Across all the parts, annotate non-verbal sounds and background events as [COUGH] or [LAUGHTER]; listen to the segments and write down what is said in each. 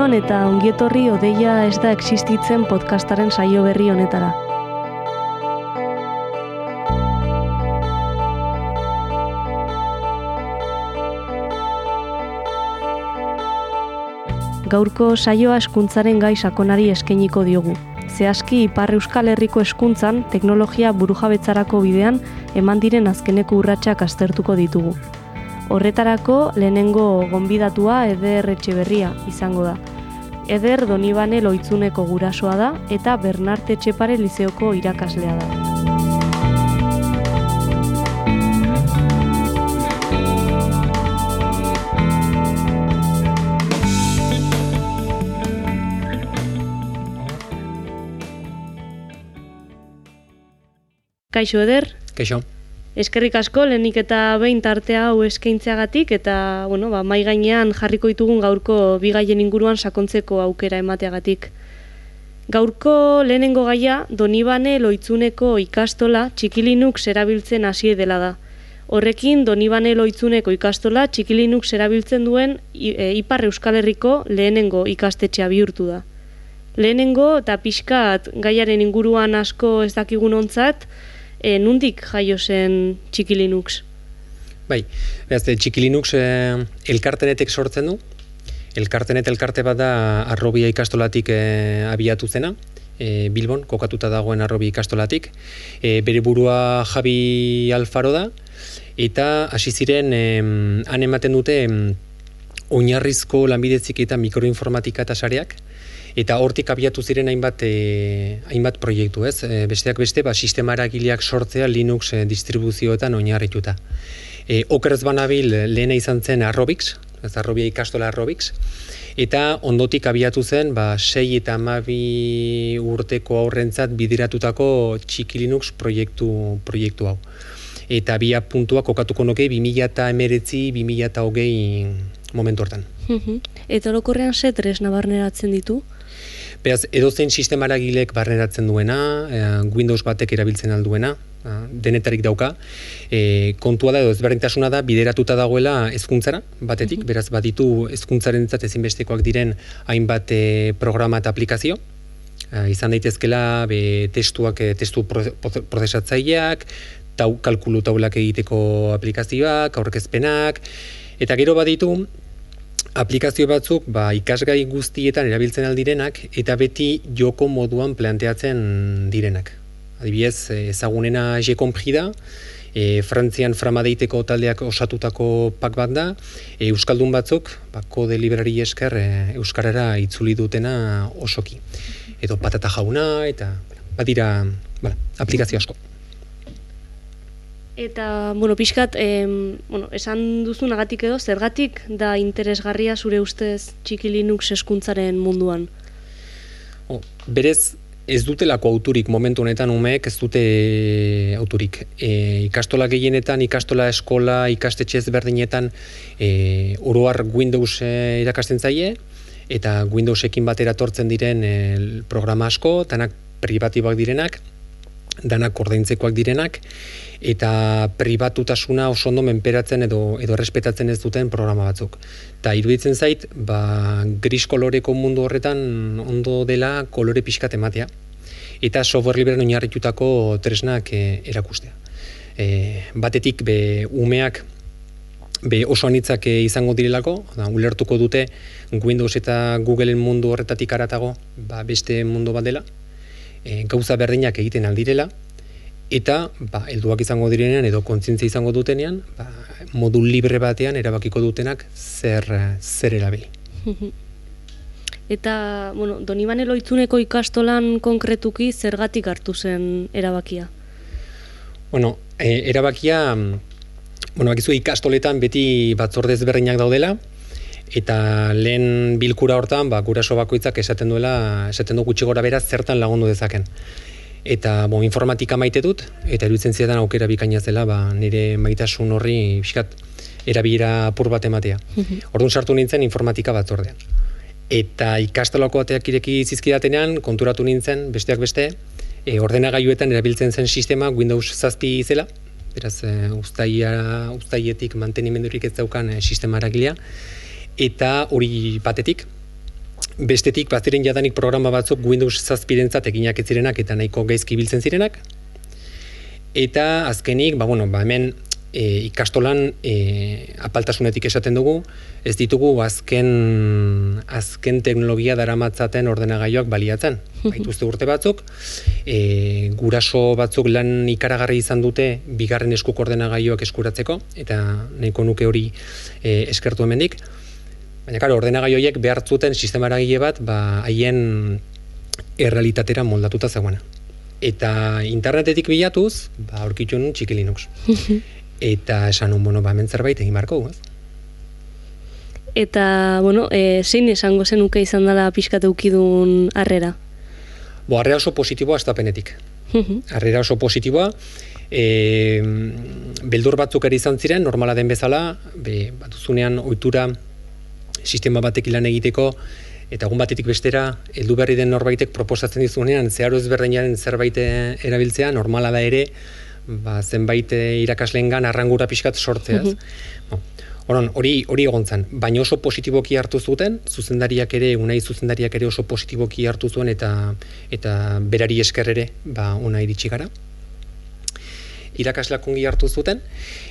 Egunon eta ongietorri odeia ez da existitzen podcastaren saio berri honetara. Gaurko saioa eskuntzaren gai sakonari eskainiko diogu. Zehazki Ipar Euskal Herriko eskuntzan teknologia burujabetzarako bidean eman diren azkeneko urratsak aztertuko ditugu. Horretarako lehenengo gonbidatua Eder Etxeberria izango da. Eder Donibane loitzuneko gurasoa da eta Bernarte Etxepare Lizeoko irakaslea da. Kaixo eder? Kaixo. Eskerrik asko, lehenik eta behin tartea hau eskaintzeagatik eta bueno, ba, mai gainean jarriko ditugun gaurko bigaien inguruan sakontzeko aukera emateagatik. Gaurko lehenengo gaia Donibane loitzuneko ikastola txikilinuk erabiltzen hasi dela da. Horrekin Donibane loitzuneko ikastola txikilinuk erabiltzen duen e, Ipar Euskal Herriko lehenengo ikastetxea bihurtu da. Lehenengo eta pixkat gaiaren inguruan asko ez dakigun ontzat, e, nundik jaio zen txikilinux? Bai, behaz, txikilinux e, elkartenetek sortzen du, elkartenet elkarte bat da arrobia ikastolatik e, abiatu zena, e, Bilbon, kokatuta dagoen arrobi ikastolatik, e, bere burua Javi Alfaro da, eta hasi ziren han ematen dute oinarrizko lanbidetzik eta mikroinformatika eta sareak, eta hortik abiatu ziren hainbat e, hainbat proiektu, ez? E, besteak beste, ba sistema eragileak sortzea Linux e, distribuzioetan oinarrituta. E, okerez banabil lehena izan zen Arrobix, ez Arrobia ikastola Arrobix, eta ondotik abiatu zen ba 6 eta 12 urteko aurrentzat bideratutako txiki Linux proiektu proiektu hau. Eta bia puntua kokatuko nuke 2019 2020 momentu hortan. Eta orokorrean ze tresna barneratzen ditu? Beraz, edozein sistemara gilek barneratzen duena, eh, Windows batek erabiltzen alduena, eh, denetarik dauka, e, kontua da edo ezberdintasuna da bideratuta dagoela hezkuntzara batetik, beraz baditu hezkuntzaren ezinbestekoak diren hainbat e, programa eta aplikazio, izan daitezkela be, testuak, testu prozesatzaileak, tau, kalkulu taulak egiteko aplikazioak, aurkezpenak, eta gero baditu, aplikazio batzuk ba, ikasgai guztietan erabiltzen aldirenak eta beti joko moduan planteatzen direnak. Adibidez, ezagunena Jekompri da, e, Frantzian framadeiteko taldeak osatutako pak bat da, e, Euskaldun batzuk, ba, kode librari esker e, Euskarara itzuli dutena osoki. Edo patata jauna, eta badira bala, aplikazio asko. Eta, bueno, pixkat, em, bueno, esan duzu nagatik edo, zergatik da interesgarria zure ustez txiki Linux eskuntzaren munduan? O, berez, ez dutelako auturik momentu honetan umeek ez dute auturik. E, ikastola gehienetan, ikastola eskola, ikastetxe ezberdinetan e, oroar Windows e, irakasten zaie, eta Windowsekin batera tortzen diren e, programa asko, tanak privatiboak direnak, danak ordaintzekoak direnak, eta pribatutasuna oso ondo menperatzen edo edo errespetatzen ez duten programa batzuk. Ta iruditzen zait, ba, gris koloreko mundu horretan ondo dela kolore pixkat ematea eta software liberen oinarritutako tresnak e, erakustea. E, batetik be umeak be oso anitzak e, izango direlako, da, ulertuko dute Windows eta Googleen mundu horretatik aratago, ba, beste mundu bat dela, e, gauza berdinak egiten aldirela, eta ba, elduak izango direnean edo kontzientzia izango dutenean, ba, modu libre batean erabakiko dutenak zer, zer erabili. [LAUGHS] Eta, bueno, Donibane loitzuneko ikastolan konkretuki zergatik hartu zen erabakia? Bueno, e, erabakia, bueno, bakizu ikastoletan beti batzorde ezberdinak daudela, eta lehen bilkura hortan, ba, guraso bakoitzak esaten duela, esaten du gutxi gora beraz zertan lagundu dezaken eta bo, informatika maite dut, eta iruditzen zidan aukera bikaina zela, ba, nire maitasun horri fiskat erabilera apur bat ematea. Mhm. Orduan sartu nintzen informatika bat ordean. Eta ikastolako ateak ireki zizkidatenean, konturatu nintzen, besteak beste, e, ordenagailuetan erabiltzen zen sistema Windows zazpi zela, beraz e, ustaia, ustaietik mantenimendurik ez daukan e, sistema eragilea, eta hori batetik, bestetik baziren jadanik programa batzuk Windows zazpirentzat eginak ez zirenak eta nahiko gaizki biltzen zirenak, eta azkenik, ba, bueno, ba, hemen e, ikastolan e, apaltasunetik esaten dugu, ez ditugu azken azken teknologia daramatzaten ordenagailoak baliatzen. [LAUGHS] Baituzte urte batzuk, e, guraso batzuk lan ikaragarri izan dute bigarren eskuk ordenagailoak eskuratzeko, eta nahiko nuke hori e, eskertu hemendik. Baina, karo, ordenagailoiek behartzuten sistema eragile bat, ba, haien errealitatera moldatuta zegoena. Eta internetetik bilatuz, ba, aurkitu nun txiki Linux. [LAUGHS] eta esan un, bueno, ba, zerbait egin barko, ez? Eta, bueno, e, zein esango zenuke izan dela pixkat eukidun harrera? Bo, harrera oso positiboa estapenetik. harrera oso positiboa, e, beldur batzuk ere izan ziren, normala den bezala, be, batuzunean ohitura sistema batek ilan egiteko, eta egun batetik bestera, heldu berri den norbaitek proposatzen dizunean, zeharo ezberdinaren zerbait erabiltzea, normala da ere, ba, zenbait eh, irakaslengan arrangura pixkat sortzeaz. Mm Horon, hori hori egontzan, baina oso positiboki hartu zuten, zuzendariak ere, unai zuzendariak ere oso positiboki hartu zuen eta eta berari esker ere, ba ona iritsi gara. Irakasleak ongi hartu zuten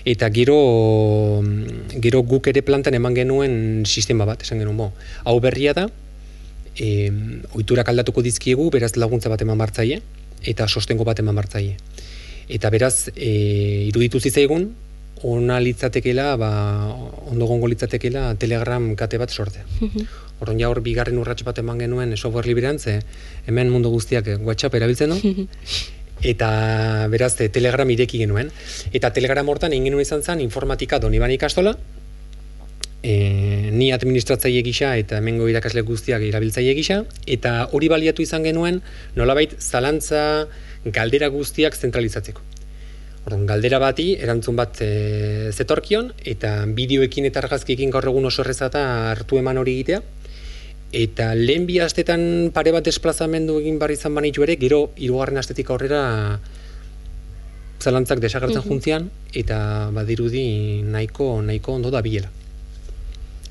eta gero gero guk ere plantan eman genuen sistema bat, esan genuen bo. Hau berria da, eh, ohiturak aldatuko dizkiegu, beraz laguntza bat eman martzaile eta sostengo bat eman martzaile eta beraz e, iruditu zitzaigun ona litzatekeela ba ondo gongo litzatekeela telegram kate bat sortzea mhm. Orduan ja hor bigarren urrats bat eman genuen software librean ze hemen mundu guztiak WhatsApp erabiltzen du eta beraz telegram ireki genuen eta telegram hortan egin genuen izan zen informatika doni bani ikastola E, ni administratzaile gisa eta hemengo irakasle guztiak erabiltzaile gisa eta hori baliatu izan genuen nolabait zalantza galdera guztiak zentralizatzeko. Orduan, galdera bati, erantzun bat e, zetorkion, eta bideoekin eta argazkiekin gaur egun oso errezata hartu eman hori egitea. Eta lehen bi astetan pare bat desplazamendu egin bar izan banitu ere, gero hirugarren astetik aurrera zalantzak desagertzen mm juntzian, eta badirudi nahiko nahiko ondo da biela.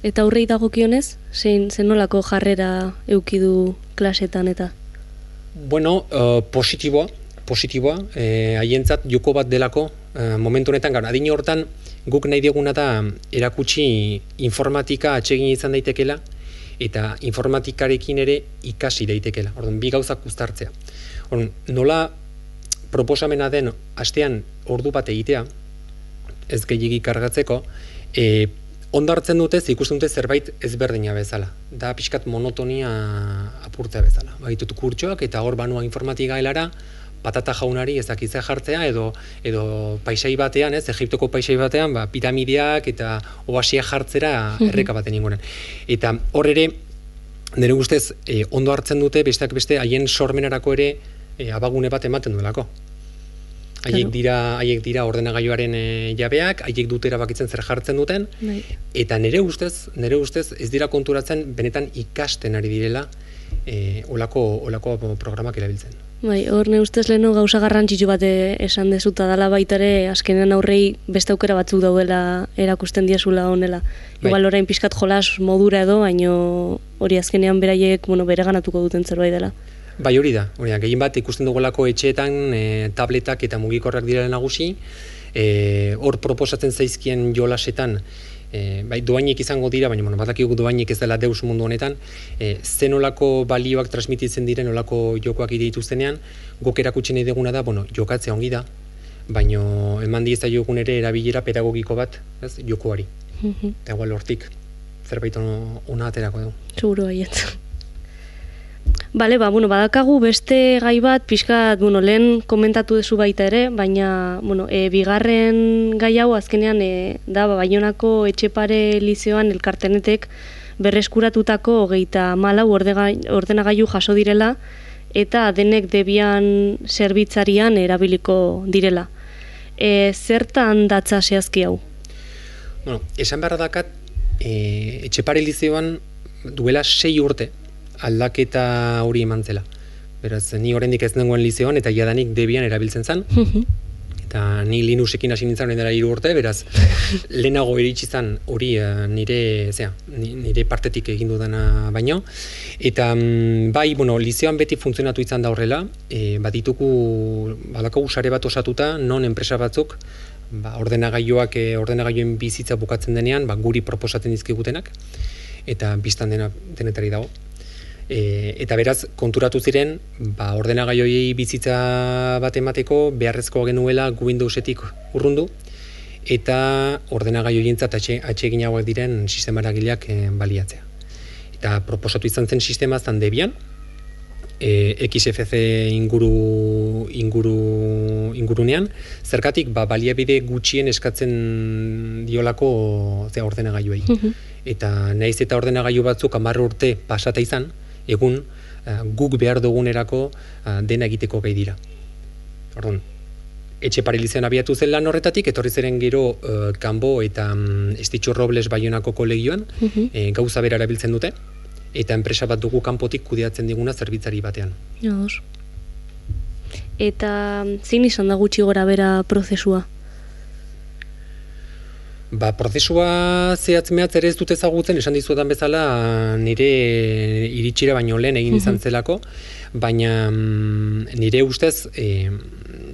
Eta aurrei dagokionez, zein zenolako jarrera eukidu klasetan eta? Bueno, uh, positiboa, positiboa, eh, haientzat joko bat delako uh, momentu honetan, gara, adin hortan guk nahi dioguna da erakutsi informatika atsegin izan daitekela eta informatikarekin ere ikasi daitekela. Orduan, bi gauzak uztartzea. Orduan, nola proposamena den astean ordu bat egitea, ez gehiagik kargatzeko, e, ondartzen dute, ikusten dute zerbait ezberdina bezala. Da pixkat monotonia apurtzea bezala. Baitut kurtsoak eta hor banua informatika helara, patata jaunari ez dakitza jartzea edo edo paisai batean, ez, Egiptoko paisai batean, ba, piramideak eta oasia jartzera erreka baten inguren. Eta hor ere, nire guztez, e, ondo hartzen dute, besteak beste, haien sormenarako ere e, abagune bat ematen duelako. Haiek dira, haiek dira ordenagailuaren e, jabeak, haiek dute erabakitzen zer jartzen duten bai. eta nire ustez, nire ustez ez dira konturatzen benetan ikasten ari direla eh olako olako programak erabiltzen. Bai, hor ne ustez leno gauza garrantzitsu bat eh, esan dezuta dala baita ere azkenean aurrei beste aukera batzuk daudela erakusten diezula honela. Bai. Igual orain pizkat jolas modura edo, baino hori azkenean beraiek, bueno, bereganatuko duten zerbait dela. Bai hori da, hori da, gehien bat ikusten dugulako etxeetan e, tabletak eta mugikorrak direla nagusi, e, hor proposatzen zaizkien jolasetan, e, bai doainik izango dira, baina bueno, batakiko doainik ez dela deus mundu honetan, e, zenolako balioak transmititzen diren olako jokoak ideitu zenean, gok erakutsi nahi deguna da, bueno, jokatzea ongi da, baina eman jokun ere erabilera pedagogiko bat, ez, jokoari. Eta igual hortik, zerbait ona aterako dugu. Seguro baiet. Bale, ba, bueno, badakagu beste gai bat, pixkat, bueno, lehen komentatu duzu baita ere, baina, bueno, e, bigarren gai hau azkenean, e, da, ba, baionako etxepare lizioan elkartenetek berreskuratutako hogeita malau ordenagailu jaso direla, eta denek debian zerbitzarian erabiliko direla. E, zertan datza zehazki hau? Bueno, esan behar dakat, e, etxepare lizioan duela sei urte, aldaketa hori eman zela. beraz, ni oraindik ez nengoen lizeoan, eta jadanik debian erabiltzen zen, eta ni Linuxekin hasi nintzen dela hiru urte, beraz, [LAUGHS] lehenago iritsi zen hori eh, nire, zera, nire partetik egin dudana baino, eta mm, bai, bueno, lizeoan beti funtzionatu izan da horrela, e, badituku, balako usare bat osatuta, non enpresa batzuk, ba, ordenagailuak, e, ordenagailuen bizitza bukatzen denean, ba, guri proposatzen dizkigutenak, eta biztan dena denetari dago. E, eta beraz, konturatu ziren, ba, ordenagaioi bizitza bat emateko beharrezko genuela Windowsetik urrundu, eta ordenagaioi entzat atxegin hauek diren sistema eragileak e, baliatzea. Eta proposatu izan zen sistema zan debian, e, XFC inguru, inguru, ingurunean, zergatik ba, baliabide gutxien eskatzen diolako ze ordenagailuei. Mhm. Eta naiz eta ordenagailu batzuk 10 urte pasata izan, egun uh, guk behar dugunerako uh, dena egiteko gai dira. Orduan, etxe parilizean abiatu zen lan horretatik, etorri zeren gero uh, kanbo eta um, estitxo robles baionako kolegioan, uh gauza bera erabiltzen dute, eta enpresa bat dugu kanpotik kudeatzen diguna zerbitzari batean. Jos. Eta zein izan da gutxi gora bera prozesua? Ba, prozesua zehatz ere ez dut ezagutzen, esan dizuetan bezala nire iritsira baino lehen egin izan zelako, baina mm, nire ustez e,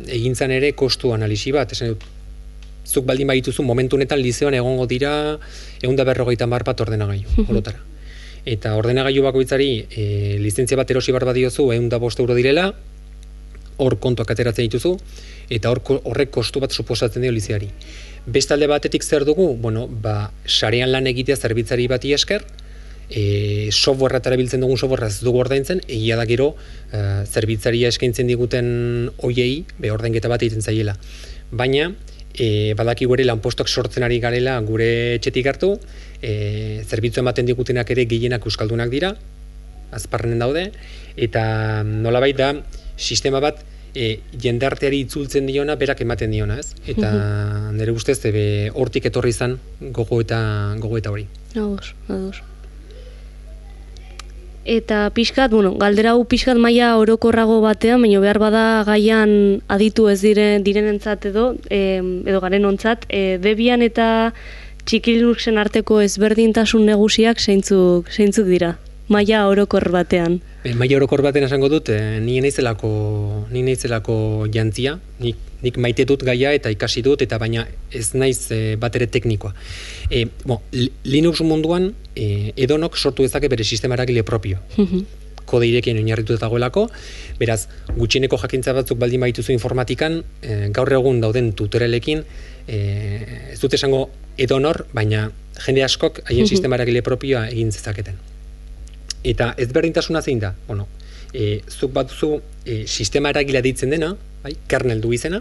egin zan ere kostu analisi bat, esan dut, zuk baldin baituzu momentu honetan lizeoan egongo dira egun da berrogeita mar bat ordenagailu, holotara. Eta ordenagailu bakoitzari e, lizentzia bat erosi barba diozu egun da bost euro direla, hor kontuak ateratzen dituzu, eta horrek kostu bat suposatzen dio lizeari. Bestalde batetik zer dugu, bueno, ba, sarean lan egitea zerbitzari bati esker, e, software erabiltzen dugun software ez dugu ordaintzen, egia da gero e, zerbitzaria eskaintzen diguten oiei, be ordainketa bat egiten zaiela. Baina, e, badaki gure lanpostok sortzen ari garela gure etxetik hartu, e, zerbitzu ematen digutenak ere gehienak euskaldunak dira, azparrenen daude, eta nolabait da, sistema bat, e, jendarteari itzultzen diona berak ematen diona, ez? Eta mhm. nire ustez ebe hortik etorri izan gogo eta gogo eta hori. Ados, ados. Eta pixkat, bueno, galdera hu pixkat maila orokorrago batean, baina behar bada gaian aditu ez diren direnentzat edo, e, edo garen ontzat, e, debian eta txikilinuksen arteko ezberdintasun negusiak zeintzuk, zeintzuk dira, maila orokor batean. E, maila orokor baten esango dut, e, ni naizelako ni naizelako jantzia, nik, nik maite dut gaia eta ikasi dut eta baina ez naiz e, bat ere teknikoa. E, bon, Linux munduan e, edonok sortu dezake bere sistema eragile propio. Mhm. Kode irekien oinarritu dagoelako, beraz, gutxieneko jakintza batzuk baldin baituzu informatikan, e, gaur egun dauden tutorelekin, e, ez dut esango edonor, baina jende askok haien mhm. sistema eragile propioa egin zezaketen. Eta ezberdintasuna zein da? Bueno, e, zuk bat duzu e, sistema eragila ditzen dena, bai, kernel du izena,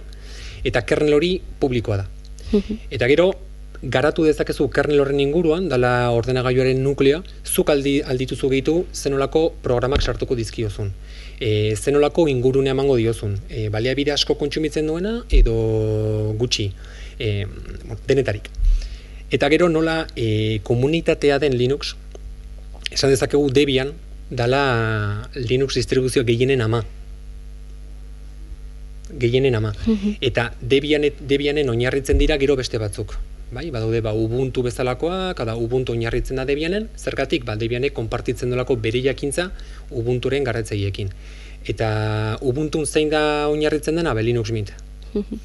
eta kernel hori publikoa da. eta gero, garatu dezakezu kernel horren inguruan, dala ordenagailuaren nuklea, zuk aldi, aldituzu gehitu zenolako programak sartuko dizkiozun. E, zenolako ingurune emango diozun. E, baliabide asko kontsumitzen duena, edo gutxi, e, denetarik. Eta gero nola e, komunitatea den Linux, esan dezakegu Debian dala Linux distribuzio gehienen ama. Gehienen ama. Mhm. Eta Debian, Debianen oinarritzen dira gero beste batzuk. Bai, badaude ba Ubuntu bezalakoa, kada Ubuntu oinarritzen da Debianen, zergatik ba Debianek konpartitzen dolako bere jakintza Ubunturen garratzaiekin. Eta Ubuntu zein da oinarritzen dena, be Linux Mint. Mhm.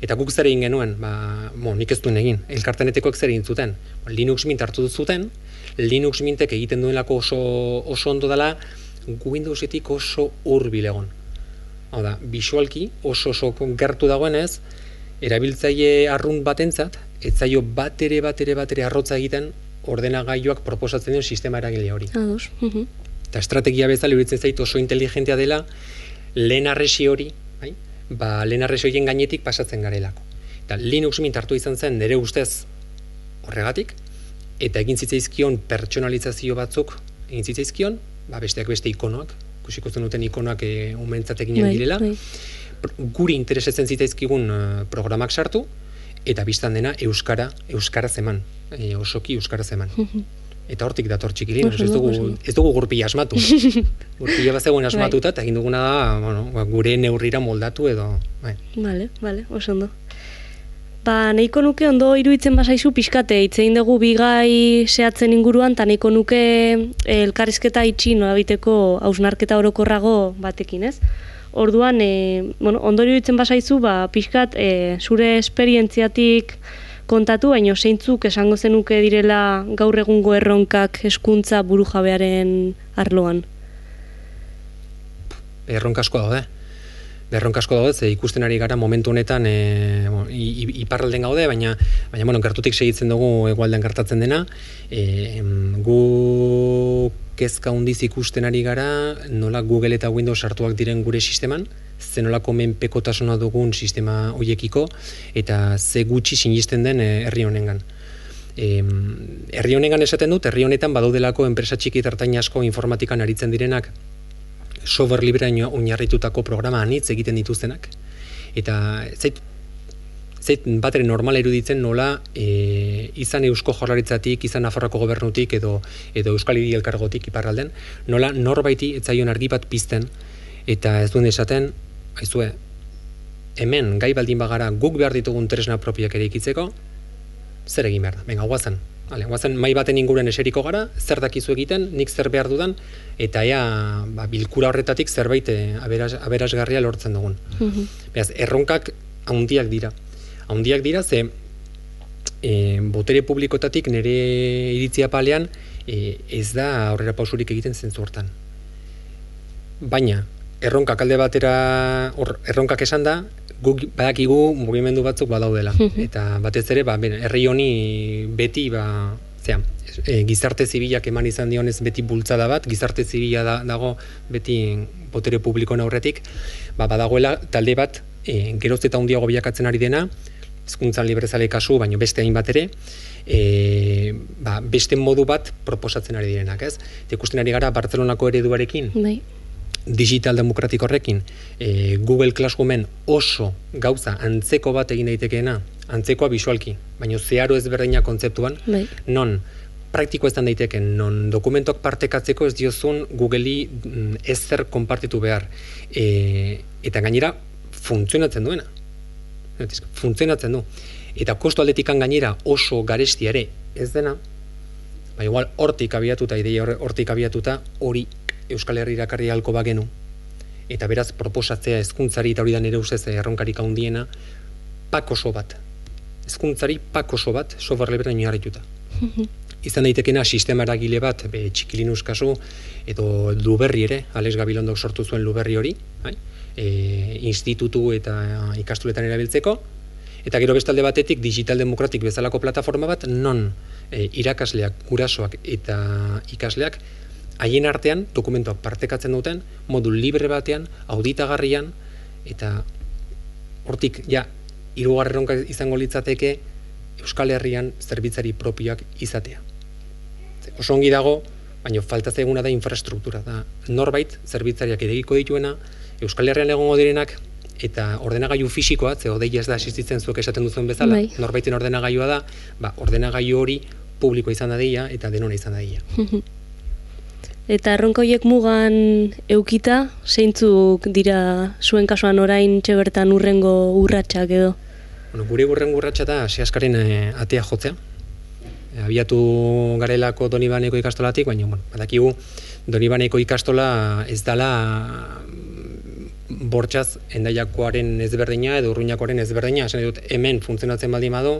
Eta guk zer egin genuen, ba, mo, nik ez duen egin, elkartenetekoak zer egin zuten. Linux Mint hartu zuten, Linux mintek egiten duelako oso, oso ondo dela Windowsetik oso hurbil egon. Hau da, visualki oso oso gertu dagoenez, erabiltzaile arrunt batentzat, ez zaio bat ere bat ere bat ere arrotza egiten ordenagailuak proposatzen duen sistema eragile hori. Ados. Eta estrategia bezala iruditzen zait oso inteligentea dela lehen arresi hori, bai? ba, lehen arresi horien gainetik pasatzen garelako. Eta Linux mint hartu izan zen nire ustez horregatik, eta egin zitzaizkion pertsonalizazio batzuk egin zitzaizkion, ba besteak beste ikonoak, ikusiko zen duten ikonoak e, umentzat eginen bai, direla. Bai. Guri interesetzen zitzaizkigun uh, programak sartu eta biztan dena euskara, euskara zeman, e, osoki euskara zeman. Eta hortik dator txikilin, ez dugu, ez dugu gurpila asmatu. [LAUGHS] gurpila bat zegoen bai. asmatuta, eta egin duguna da, bueno, gure neurrira moldatu edo. Bai. Vale, vale, oso ondo. Ba, nahiko nuke ondo iruditzen basaizu pixkate, itzein dugu bigai sehatzen inguruan, eta nahiko nuke eh, elkarrizketa itxi nolabiteko hausnarketa orokorrago batekin, ez? Orduan, e, bueno, ondo iruditzen basaizu, ba, pixkat, e, zure esperientziatik, kontatu, baino zeintzuk esango zenuke direla gaur egungo erronkak eskuntza buru jabearen arloan? Erronka asko daude. Erronka asko daude, ze ikusten ari gara momentu honetan e, iparralden gaude, baina, baina bueno, gertutik segitzen dugu egualdean gertatzen dena. E, gu kezka hundiz ikusten ari gara, nola Google eta Windows hartuak diren gure sisteman, zenolako menpekotasuna dugun sistema hoiekiko eta ze gutxi sinisten den eh, herri honengan. E, herri honengan esaten dut, herri honetan badaudelako enpresa txiki tartain asko informatikan aritzen direnak software libreaino oinarritutako programa anitz egiten dituztenak. Eta zait, zait batere normala iruditzen nola e, izan eusko jorlaritzatik, izan Nafarroko gobernutik edo edo Euskal Hiri elkargotik iparralden, nola norbaiti etzaion argi bat pizten eta ez duen esaten aizue, hemen gai baldin bagara guk behar ditugun tresna propiak ere ikitzeko, zer egin behar da, venga, guazen. Hale, guazen, mai baten inguren eseriko gara, zer dakizu egiten, nik zer behar dudan, eta ea, ba, bilkura horretatik zerbait eh, aberaz, aberazgarria lortzen dugun. Mm Beaz, erronkak haundiak dira. Haundiak dira, ze e, botere publikotatik nire iritzia palean, e, ez da aurrera pausurik egiten zentzu hortan. Baina, erronkak alde batera or, erronkak esan da guk badakigu mugimendu batzuk badaudela. [LAUGHS] Eta batez ere ba herri honi beti ba zea, e, gizarte zibilak eman izan dionez beti bultzada bat gizarte zibila da, dago beti botere publikoen aurretik ba badagoela talde bat e, geroz eta handiago bilakatzen ari dena hizkuntzan librezale kasu baino beste hainbat ere E, ba, beste modu bat proposatzen ari direnak, ez? Ikusten ari gara Bartzelonako ereduarekin, bai digital demokratik horrekin e, Google Classroomen oso gauza antzeko bat egin daitekeena, antzekoa bisualki, baina zeharo ezberdina kontzeptuan, bai. non praktiko ezan daiteke, non dokumentok partekatzeko ez diozun Googleei mm, ezer konpartitu behar. E, eta gainera, funtzionatzen duena. Funtzionatzen du. Eta kostu aldetikan gainera oso garestiare ez dena, ba igual hortik abiatuta, ideia hortik abiatuta, hori Euskal Herri irakarri halko bagenu, eta beraz proposatzea hezkuntzari eta hori da nire ustez erronkarik handiena pak oso bat. Hezkuntzari pak oso bat software oinarrituta. [LAUGHS] Izan daitekena sistema eragile bat, be txikilinus kasu edo Luberri ere, Alex Gabilondok sortu zuen Luberri hori, bai? E, institutu eta ikastuletan erabiltzeko eta gero bestalde batetik digital demokratik bezalako plataforma bat non e, irakasleak, gurasoak eta ikasleak haien artean dokumentuak partekatzen duten modu libre batean, auditagarrian eta hortik ja hirugarren izango litzateke Euskal Herrian zerbitzari propioak izatea. Oso ongi dago, baina falta zaiguna da infrastruktura da. Norbait zerbitzariak edegiko dituena Euskal Herrian egongo direnak eta ordenagailu fisikoa, ze odei ez da existitzen zuek esaten duzuen bezala, bai. norbaiten ordenagailua da, ba, ordenagailu hori publiko izan da dira eta denona izan da [LAUGHS] Eta erronkoiek mugan eukita, zeintzuk dira zuen kasuan orain txebertan urrengo urratsak edo? Bueno, gure urrengo urratsa da sehaskaren e, atea jotzea. E, abiatu garelako Donibaneko ikastolatik, baina bueno, badakigu Donibaneko ikastola ez dala mm, bortxaz endaiakoaren ezberdina edo urruñakoaren ezberdina, esan dut hemen funtzionatzen baldin badu,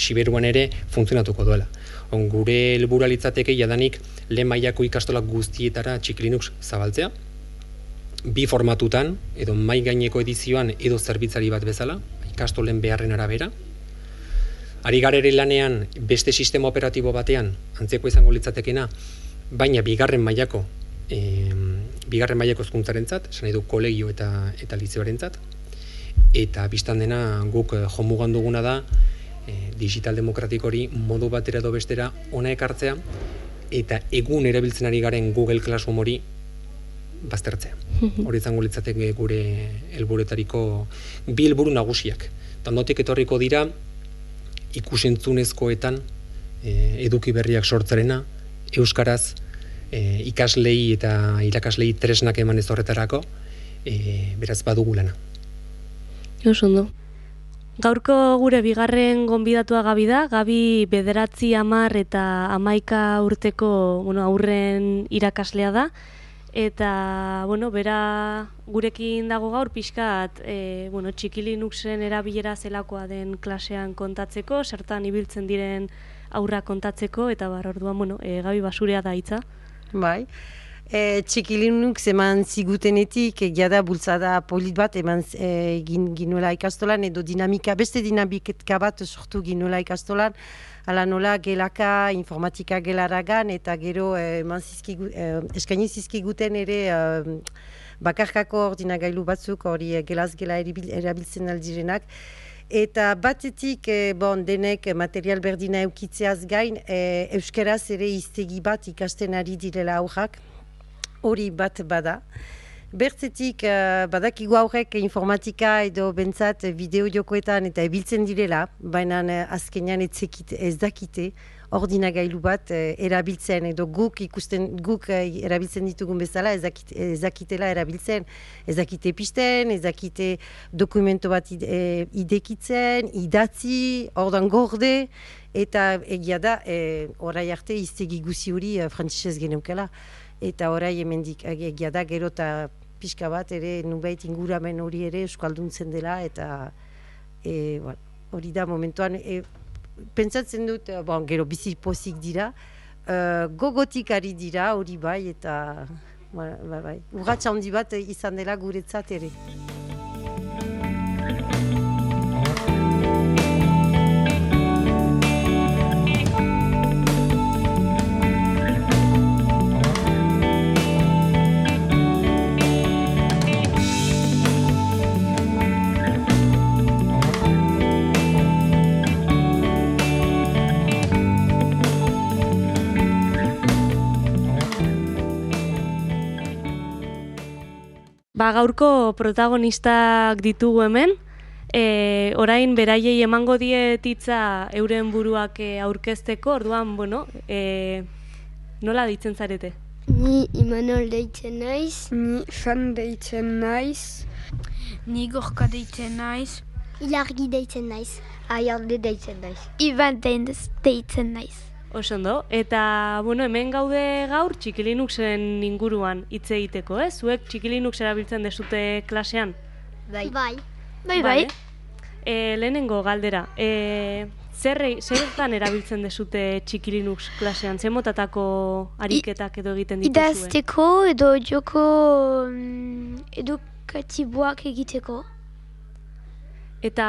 Siberuan ere funtzionatuko duela. On, gure helburu litzateke jadanik lehen mailako ikastolak guztietara txiklinux zabaltzea, bi formatutan, edo mai gaineko edizioan edo zerbitzari bat bezala, ikastolen beharren arabera. Ari garere lanean beste sistema operatibo batean, antzeko izango litzatekena, baina bigarren mailako e, bigarren mailako ezkuntzaren zat, esan edu kolegio eta, eta litzioaren zat, eta biztan dena guk eh, jomugan duguna da, e, digital demokratik hori modu batera edo bestera ona ekartzea eta egun erabiltzen ari garen Google Classroom hori baztertzea. Mhm. Hori izango litzateke gure helburetariko bi helburu nagusiak. Tandotik etorriko dira ikusentzunezkoetan e, eduki berriak sortzerena, euskaraz e, ikaslei eta irakaslei tresnak eman ez horretarako, e, beraz badugu lana. ondo. Gaurko gure bigarren gonbidatua gabi da, gabi bederatzi amar eta amaika urteko bueno, aurren irakaslea da, eta bueno, bera gurekin dago gaur pixkat e, bueno, txikilinuxen erabilera zelakoa den klasean kontatzeko, zertan ibiltzen diren aurra kontatzeko, eta bar orduan, bueno, e, gabi basurea da hitza. Bai. E, txikilinuk eman zigutenetik egia da bultzada polit bat eman e, gin, ginuela ikastolan edo dinamika, beste dinamika bat sortu ginuela ikastolan. Ala nola gelaka informatika gelaragan eta gero e, eman zizkigu, e, eskaini zizkiguten ere e, bakarkako ordinagailu batzuk hori e, gelaz gela erabiltzen aldirenak Eta batetik, e, bon, denek material berdina eukitzeaz gain, e, euskeraz ere iztegi bat ikasten ari direla aurrak, hori bat bada. Bertzetik, uh, badakigu aurrek informatika edo bentsat bideo jokoetan eta ebiltzen direla, baina uh, azkenean ez dakite, ordinagailu bat eh, erabiltzen edo guk ikusten guk eh, erabiltzen ditugun bezala ezakitela erabiltzen ezakite pisten ezakite dokumento bat ide, eh, idekitzen idatzi ordan gorde eta egia da eh, orai arte iztegi guzi hori eh, frantzisez geneukela eta orai hemendik egia da gero eta pixka bat ere nubait inguramen hori ere euskalduntzen dela eta eh, hori da momentuan eh, pentsatzen dut, eh, bon, gero bizi pozik dira, uh, gogotik ari dira hori bai eta bai, bai, bai. urratxa handi bat izan dela guretzat ere. Ba, gaurko protagonistak ditugu hemen, e, orain beraiei emango dietitza euren buruak e, aurkezteko, orduan, bueno, e, nola deitzen zarete? Ni Imanol deitzen naiz. Ni Fan deitzen naiz. Ni Gorka deitzen naiz. Ilargi deitzen naiz. Aialde deitzen naiz. Iban deitzen naiz. Osondo, eta bueno, hemen gaude gaur txikilinuxen inguruan hitz egiteko, eh? Zuek txikilinux erabiltzen dezute klasean? Bai. Bai. Bai, bai. E, lehenengo galdera, e, zerre, zerretan erabiltzen dezute txikilinux klasean? Zer motatako ariketak edo egiten dituzue? Idazteko edo joko mm, edukatiboak egiteko. Eta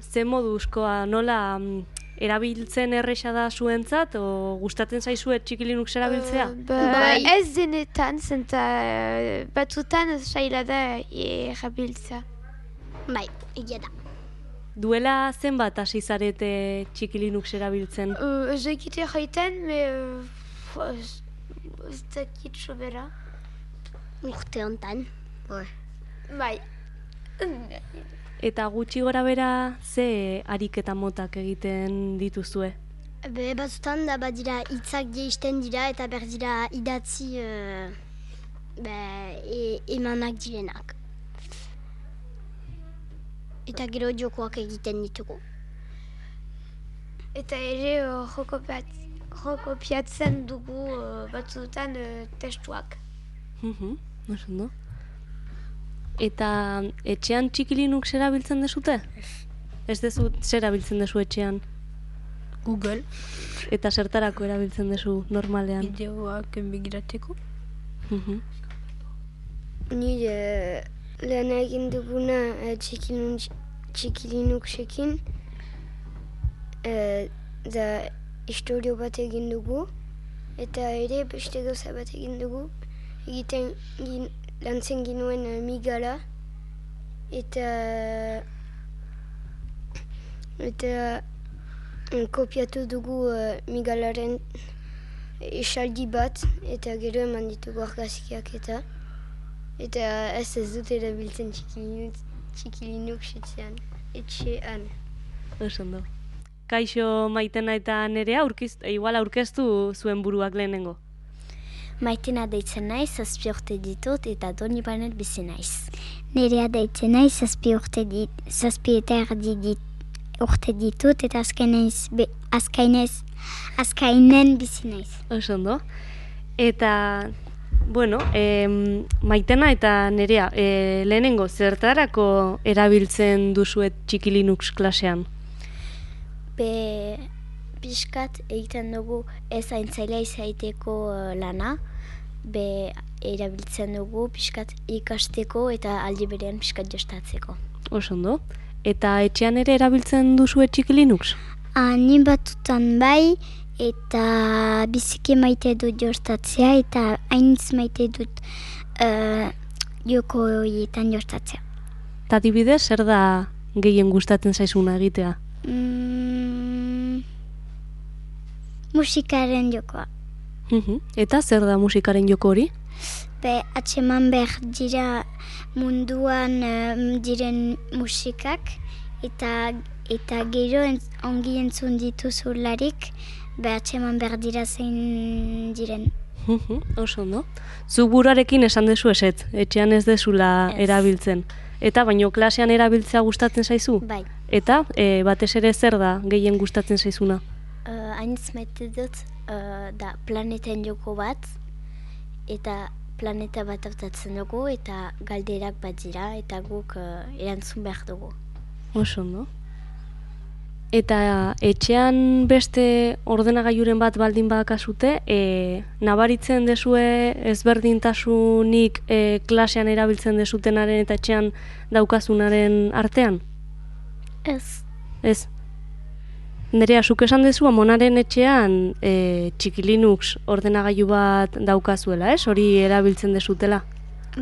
ze moduzkoa, nola mm, erabiltzen erresa da zuentzat, o gustatzen zaizue txikilinux erabiltzea? Uh, ba, bai. Ez denetan, zenta uh, batzutan saila da erabiltza. Bai, egia da. Duela zenbat hasi zarete txikilinux erabiltzen? Uh, ez egite jaiten, me... Uh, ez dakit sobera. Urte honetan. Bai. Eta gutxi gora bera, ze ariketa motak egiten dituzue? Be, batzutan da badira hitzak geisten dira eta berdira idatzi uh, be, e, emanak direnak. Eta gero jokoak egiten ditugu. Eta ere uh, joko piatzen dugu uh, batzutan uh, testuak. Mhm, uh Eta etxean txikilinuk zera biltzen dezute? Ez dezu zera biltzen dezu etxean? Google. Eta zertarako erabiltzen dezu normalean? Bideoak enbigirateko. Mhm. Nire lehen egin duguna e, txikilinuk sekin. E, da historio bat egin dugu. Eta ere beste gauza bat egin dugu. Egiten lantzen ginuen uh, migala eta eta uh, kopiatu dugu uh, migalaren esaldi bat eta gero eman ditugu argazkiak eta eta ez ez dut erabiltzen txikilinuk txikilinuk etxean. Osondo. kaixo maitena eta nerea, aurkiz, igual aurkeztu zuen buruak lehenengo. Maitena deitzen naiz, zazpi urte ditut eta doni banet bizi naiz. Nerea deitzen naiz, zazpi urte dit, zazpi eta erdi dit, urte ditut eta azkainez, be, azkainez, azkainen bizi naiz. Oso ondo. Eta, bueno, em, maitena eta nerea, e, lehenengo, zertarako erabiltzen duzuet txiki Linux klasean? Be, pixkat egiten dugu ez aintzailea izaiteko eh, lana, be erabiltzen dugu pixkat ikasteko eta aldi berean pixkat jostatzeko. Oso ondo. Eta etxean ere erabiltzen duzuet txiki Linux? Ni batutan bai, eta biziki maite dut jostatzea, eta hainitz maite dut uh, joko horietan jostatzea. Eta adibidez, zer da gehien gustatzen zaizuna egitea? Mm, musikaren jokoa. Mhm. Eta zer da musikaren joko hori? Be, atseman behar dira munduan em, diren musikak, eta eta gero entz, ongi entzun dituzularik, be atseman behar dira zein diren. Mhm, Oso. Zuk buruarekin esan dezu eset, etxean ez dezula Ez. erabiltzen. Eta baino klasean erabiltzea gustatzen zaizu? Bai, Eta e, batez ere zer da gehien gustatzen zaizuna? Uh, hainitz maite dut eh, da planeten joko bat, eta planeta bat hautatzen dugu, eta galderak bat dira, eta guk eh, erantzun behar dugu. Oso ondo. Eta etxean beste ordenagailuren bat baldin badakazute, e, nabaritzen dezue ezberdintasunik e, klasean erabiltzen dezutenaren eta etxean daukazunaren artean? Ez, Ez. Nerea, zuk esan dezu amonaren etxean e, txiki Linux ordenagailu bat daukazuela, ez? Hori erabiltzen dezutela.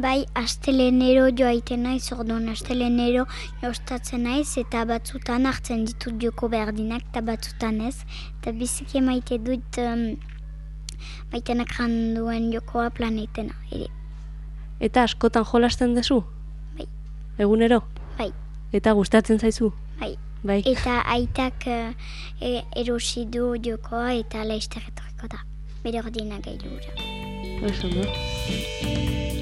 Bai, astelenero joaiten naiz, orduan astelenero jostatzen naiz, eta batzutan hartzen ditut joko berdinak, eta batzutan ez. Eta biziki maite dut um, maitenak janduen jokoa planetena, ere. Eta askotan jolasten dezu? Bai. Egunero? Bai. Eta gustatzen zaizu? Bai. Bai. Eta aitak uh, erosi du jokoa eta laizter etorriko da. Bere ordina gailura. Oso ondo.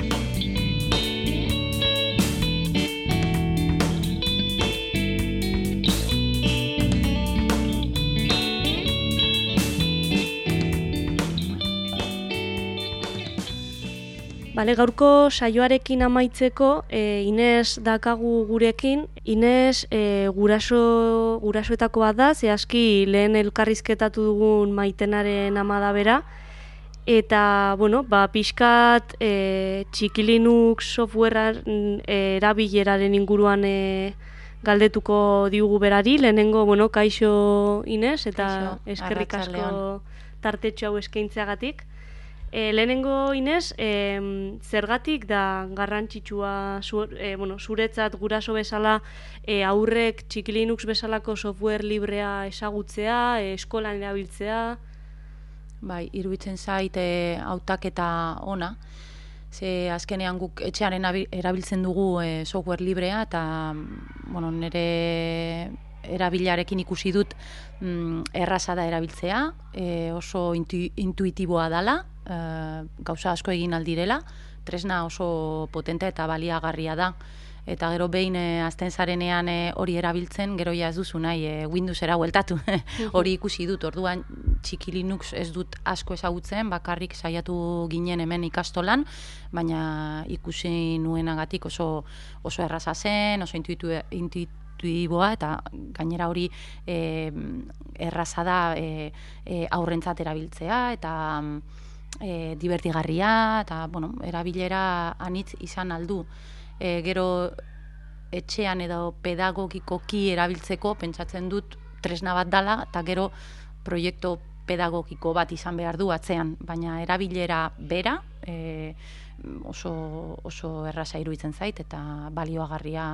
Bale, gaurko saioarekin amaitzeko, e, Ines dakagu gurekin. Ines e, guraso, gurasoetako bat da, zehazki lehen elkarrizketatu dugun maitenaren amada bera. Eta, bueno, ba, pixkat e, txikilinuk softwarea e, erabileraren inguruan e, galdetuko diugu berari. Lehenengo, bueno, kaixo Ines, eta Kaixo, eskerrik asko tartetxo hau eskaintzeagatik. E, lehenengo Inez, e, zergatik da garrantzitsua zu, e, bueno, zuretzat guraso bezala e, aurrek txiki Linux bezalako software librea ezagutzea, e, eskolan erabiltzea, Bai, iruditzen zait e, hautaketa ona. Ze azkenean guk etxearen abi- erabiltzen dugu e, software librea eta bueno, nire erabilarekin ikusi dut mm, erraza da erabiltzea, e, oso intu, intuitiboa dala, e, gauza asko egin aldirela, tresna oso potente eta baliagarria da. Eta gero behin e, azten zarenean e, hori erabiltzen, gero ja ez duzu nahi e, Windowsera bueltatu. [LAUGHS] hori ikusi dut, orduan txiki Linux ez dut asko ezagutzen, bakarrik saiatu ginen hemen ikastolan, baina ikusi nuenagatik oso, oso erraza zen, oso intuitu, intuitiboa, eta gainera hori e, erraza da e, e, aurrentzat erabiltzea, eta e, divertigarria, eta bueno, erabilera anitz izan aldu. E, gero etxean edo pedagogikoki erabiltzeko pentsatzen dut tresna bat dala, eta gero proiektu pedagogiko bat izan behar du atzean, baina erabilera bera e, oso, oso erraza iruditzen zait, eta balioagarria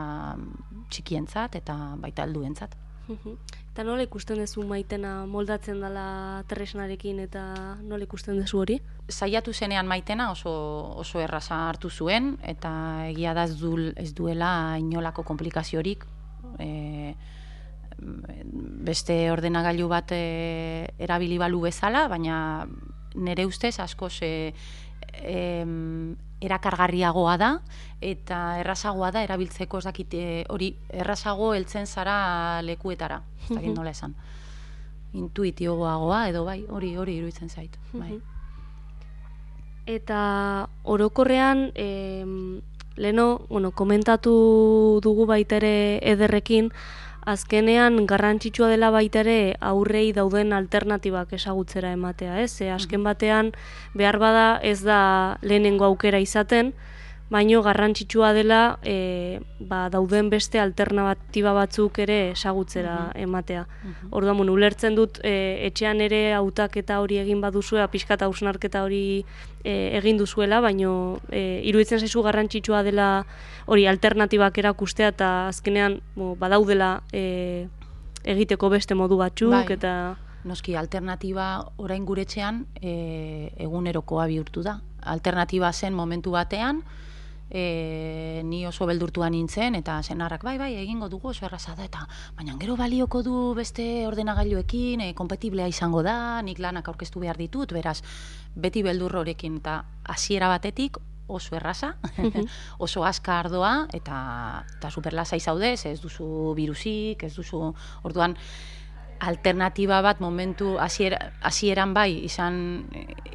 txikientzat eta baita helduentzat. Eta nola ikusten duzu maitena moldatzen dela tresnarekin eta nola ikusten duzu hori? saiatu zenean maitena oso, oso erraza hartu zuen eta egia da ez, ez duela inolako komplikaziorik e, beste ordenagailu bat e, erabili balu bezala, baina nire ustez asko ze em, erakargarriagoa da eta errazagoa da erabiltzeko ez dakit e, hori errazago heltzen zara lekuetara, ez dakit nola esan. Intuitioagoa edo bai, hori hori iruditzen zait. Bai. Eta orokorrean, em, leno, bueno, komentatu dugu baita ere ederrekin, azkenean garrantzitsua dela baita ere aurrei dauden alternatibak esagutzera ematea, ez? Ze azken batean behar bada ez da lehenengo aukera izaten, baino garrantzitsua dela e, ba, dauden beste alternatiba batzuk ere esagutzera ematea. Orduan, bueno, ulertzen dut e, etxean ere hautaketa hori egin baduzue, pixkat hausnarketa hori e, egin duzuela, baino e, iruditzen zaizu garrantzitsua dela hori alternatibak erakustea eta azkenean bo, badaudela e, egiteko beste modu batzuk Bai. eta Noski, alternatiba orain guretxean e, egunerokoa bihurtu da. Alternatiba zen momentu batean, e, ni oso beldurtua nintzen, eta senarrak, bai, bai, egingo dugu oso erraza da, eta baina gero balioko du beste ordenagailuekin, e, kompatiblea izango da, nik lanak aurkeztu behar ditut, beraz, beti beldur horrekin, eta hasiera batetik oso erraza, [LAUGHS] oso azkar doa, eta, eta superlasai zaude, ze ez duzu virusik, ez duzu, orduan, alternatiba bat momentu hasiera- hasieran bai izan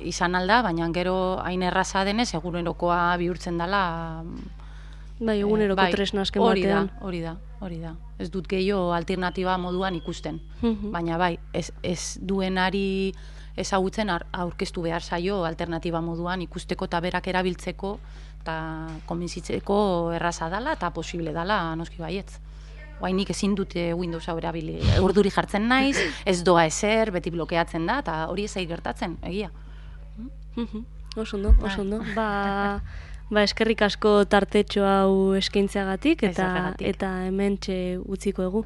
izan alda, baina gero hain erraza denez egunerokoa bihurtzen dela bai, eguneroko bai, tresna azken hori da, hori da, hori da. Ez dut gehiago alternatiba moduan ikusten. Mhm. Baina bai, ez, ez duenari ezagutzen aurkeztu behar zaio alternatiba moduan ikusteko eta berak erabiltzeko eta konbintzitzeko erraza dala eta posible dala noski baietz. Guain nik ezin dute Windows hau erabili. Urduri jartzen naiz, ez doa ezer, beti blokeatzen da, eta hori ez gertatzen, egia. Mhm. Oso ondo, oso ondo. Ba, ba eskerrik asko tartetxo hau eskaintzeagatik eta eta hementxe utziko egu.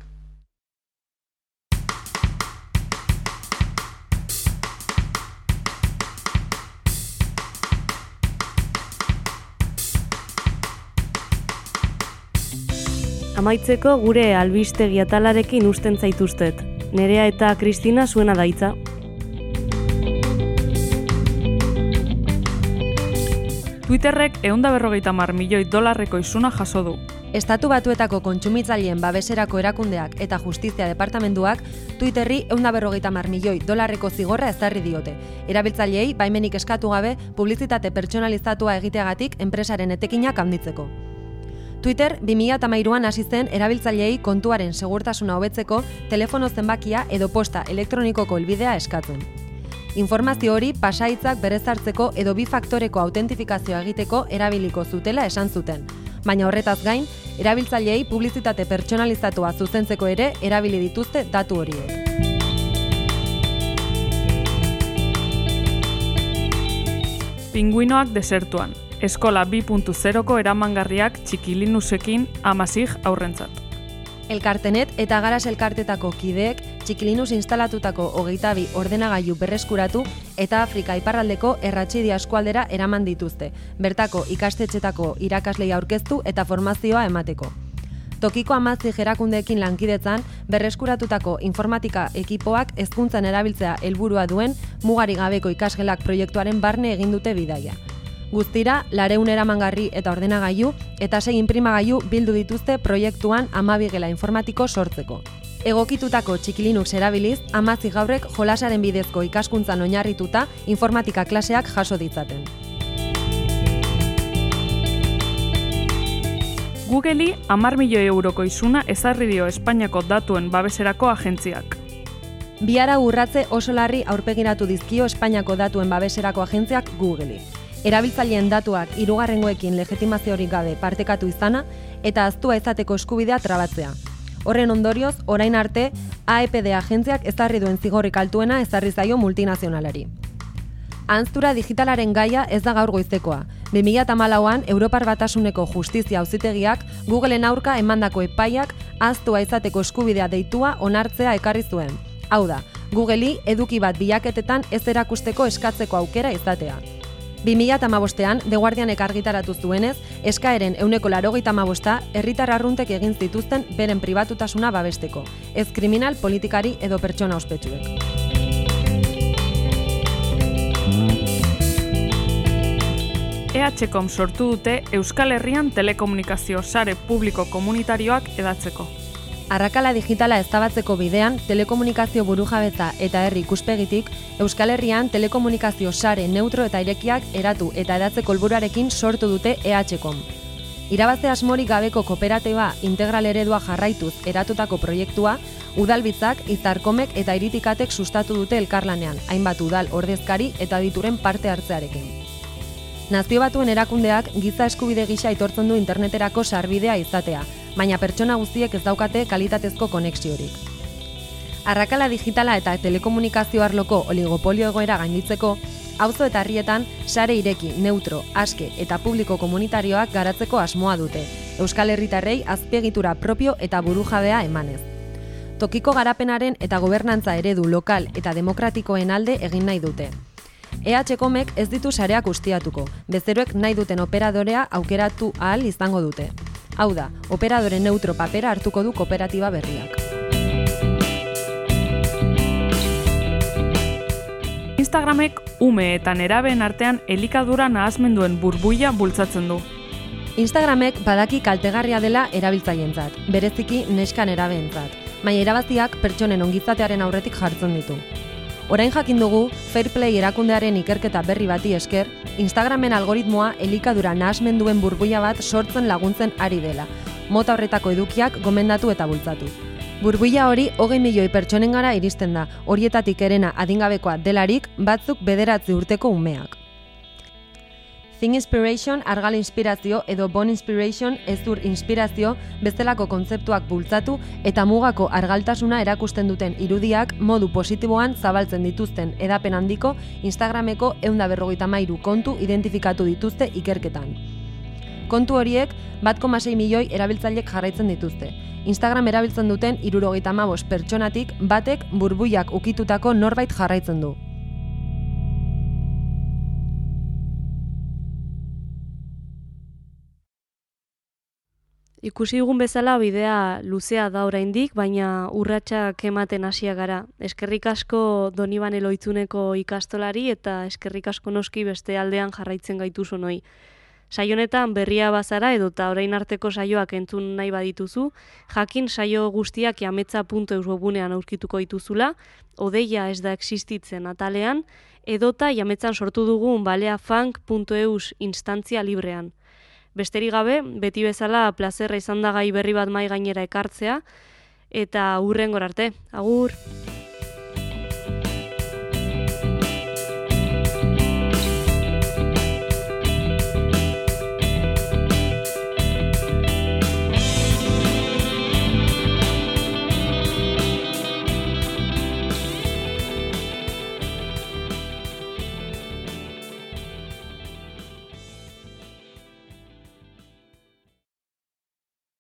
Amaitzeko gure albistegi atalarekin usten zaituztet. Nerea eta Kristina zuena daitza. Twitterrek eunda berrogeita mar milioi dolarreko isuna jaso du. Estatu batuetako kontsumitzaileen babeserako erakundeak eta justizia departamentuak Twitterri eunda berrogeita mar milioi dolarreko zigorra ezarri diote. Erabiltzaileei baimenik eskatu gabe publizitate pertsonalizatua egiteagatik enpresaren etekinak handitzeko. Twitter 2013an hasi zen erabiltzaileei kontuaren segurtasuna hobetzeko telefono zenbakia edo posta elektronikoko helbidea eskatzen. Informazio hori pasaitzak berezartzeko edo bi faktoreko autentifikazioa egiteko erabiliko zutela esan zuten. Baina horretaz gain, erabiltzaileei publizitate pertsonalizatua zuzentzeko ere erabili dituzte datu horiek. Pinguinoak desertuan. Eskola 2.0ko eramangarriak txikilinusekin amazig aurrentzat. Elkartenet eta garas elkartetako kideek txikilinuz instalatutako hogeita bi ordenagailu berreskuratu eta Afrika iparraldeko erratxidi eskualdera eraman dituzte, bertako ikastetxetako irakaslei aurkeztu eta formazioa emateko. Tokiko amazi erakundeekin lankidetzan, berreskuratutako informatika ekipoak hezkuntzan erabiltzea helburua duen mugari gabeko ikasgelak proiektuaren barne egin dute bidaia. Guztira, lareun eramangarri eta ordenagailu eta sei imprimagailu bildu dituzte proiektuan amabigela informatiko sortzeko. Egokitutako txikilinux erabiliz, amazi gaurrek jolasaren bidezko ikaskuntzan oinarrituta informatika klaseak jaso ditzaten. Google'i amar milioi euroko isuna ezarri dio Espainiako datuen babeserako agentziak. Biara urratze oso larri aurpegiratu dizkio Espainiako datuen babeserako agentziak Google'i. Erabiltzaileen datuak hirugarrengoekin legitimaziorik gabe partekatu izana eta aztua izateko eskubidea trabatzea. Horren ondorioz, orain arte, AEPD agentziak ezarri duen zigorrik altuena ezarri zaio multinazionalari. Anztura digitalaren gaia ez da gaur goizekoa. 2008an Europar Batasuneko Justizia Auzitegiak Googleen aurka emandako epaiak aztua izateko eskubidea deitua onartzea ekarri zuen. Hau da, Google'i eduki bat bilaketetan ez erakusteko eskatzeko aukera izatea. 2008an, The Guardianek argitaratu zuenez, eskaeren euneko larogeita amabosta, herritar arruntek egin zituzten beren pribatutasuna babesteko, ez kriminal, politikari edo pertsona ospetsuek. EHKOM sortu dute Euskal Herrian telekomunikazio sare publiko komunitarioak edatzeko. Arrakala digitala eztabatzeko bidean, telekomunikazio burujabetza eta herri ikuspegitik, Euskal Herrian telekomunikazio sare neutro eta irekiak eratu eta edatzeko helburuarekin sortu dute EHKOM. Irabaze asmorik gabeko kooperatiba integral eredua jarraituz eratutako proiektua, udalbitzak, izarkomek eta iritikatek sustatu dute elkarlanean, hainbat udal ordezkari eta dituren parte hartzearekin. Nazio batuen erakundeak giza eskubide gisa aitortzen du interneterako sarbidea izatea, baina pertsona guztiek ez daukate kalitatezko konexiorik. Arrakala digitala eta telekomunikazio arloko oligopolio egoera gainditzeko, auzo eta herrietan sare ireki, neutro, aske eta publiko komunitarioak garatzeko asmoa dute, Euskal Herritarrei azpiegitura propio eta burujabea emanez. Tokiko garapenaren eta gobernantza eredu lokal eta demokratikoen alde egin nahi dute. EH-komek ez ditu sareak ustiatuko, bezeroek nahi duten operadorea aukeratu ahal izango dute. Hau da, operadore neutro papera hartuko du kooperatiba berriak. Instagramek ume eta nerabeen artean elikadura nahazmenduen burbuia bultzatzen du. Instagramek badaki kaltegarria dela erabiltzaientzat, bereziki neskan erabeentzat, baina erabaziak pertsonen ongizatearen aurretik jartzen ditu. Orain jakin dugu, Fairplay erakundearen ikerketa berri bati esker, Instagramen algoritmoa elikadura nahasmenduen burbuia bat sortzen laguntzen ari dela, mota horretako edukiak gomendatu eta bultzatu. Burbuia hori hogei milioi pertsonen gara iristen da, horietatik erena adingabekoa delarik batzuk bederatzi urteko umeak. Thing Inspiration argal inspirazio edo Bon Inspiration ezur inspirazio bestelako kontzeptuak bultzatu eta mugako argaltasuna erakusten duten irudiak modu positiboan zabaltzen dituzten edapen handiko Instagrameko eunda berrogeita mairu kontu identifikatu dituzte ikerketan. Kontu horiek bat komasei milioi erabiltzailek jarraitzen dituzte. Instagram erabiltzen duten irurogeita mabos pertsonatik batek burbuiak ukitutako norbait jarraitzen du. Ikusi dugun bezala bidea luzea da oraindik, baina urratsak ematen hasia gara. Eskerrik asko Donibane Loitzuneko ikastolari eta eskerrik asko noski beste aldean jarraitzen gaitu sonoi. Saionetan berria bazara edo eta orain arteko saioak entzun nahi badituzu, jakin saio guztiak jametza.eus webunean aurkituko dituzula, odeia ez da existitzen atalean, edota jametzan sortu dugun baleafunk.eus instantzia librean. Besterik gabe, beti bezala plazerra izan da gai berri bat mai gainera ekartzea, eta hurren arte. Agur!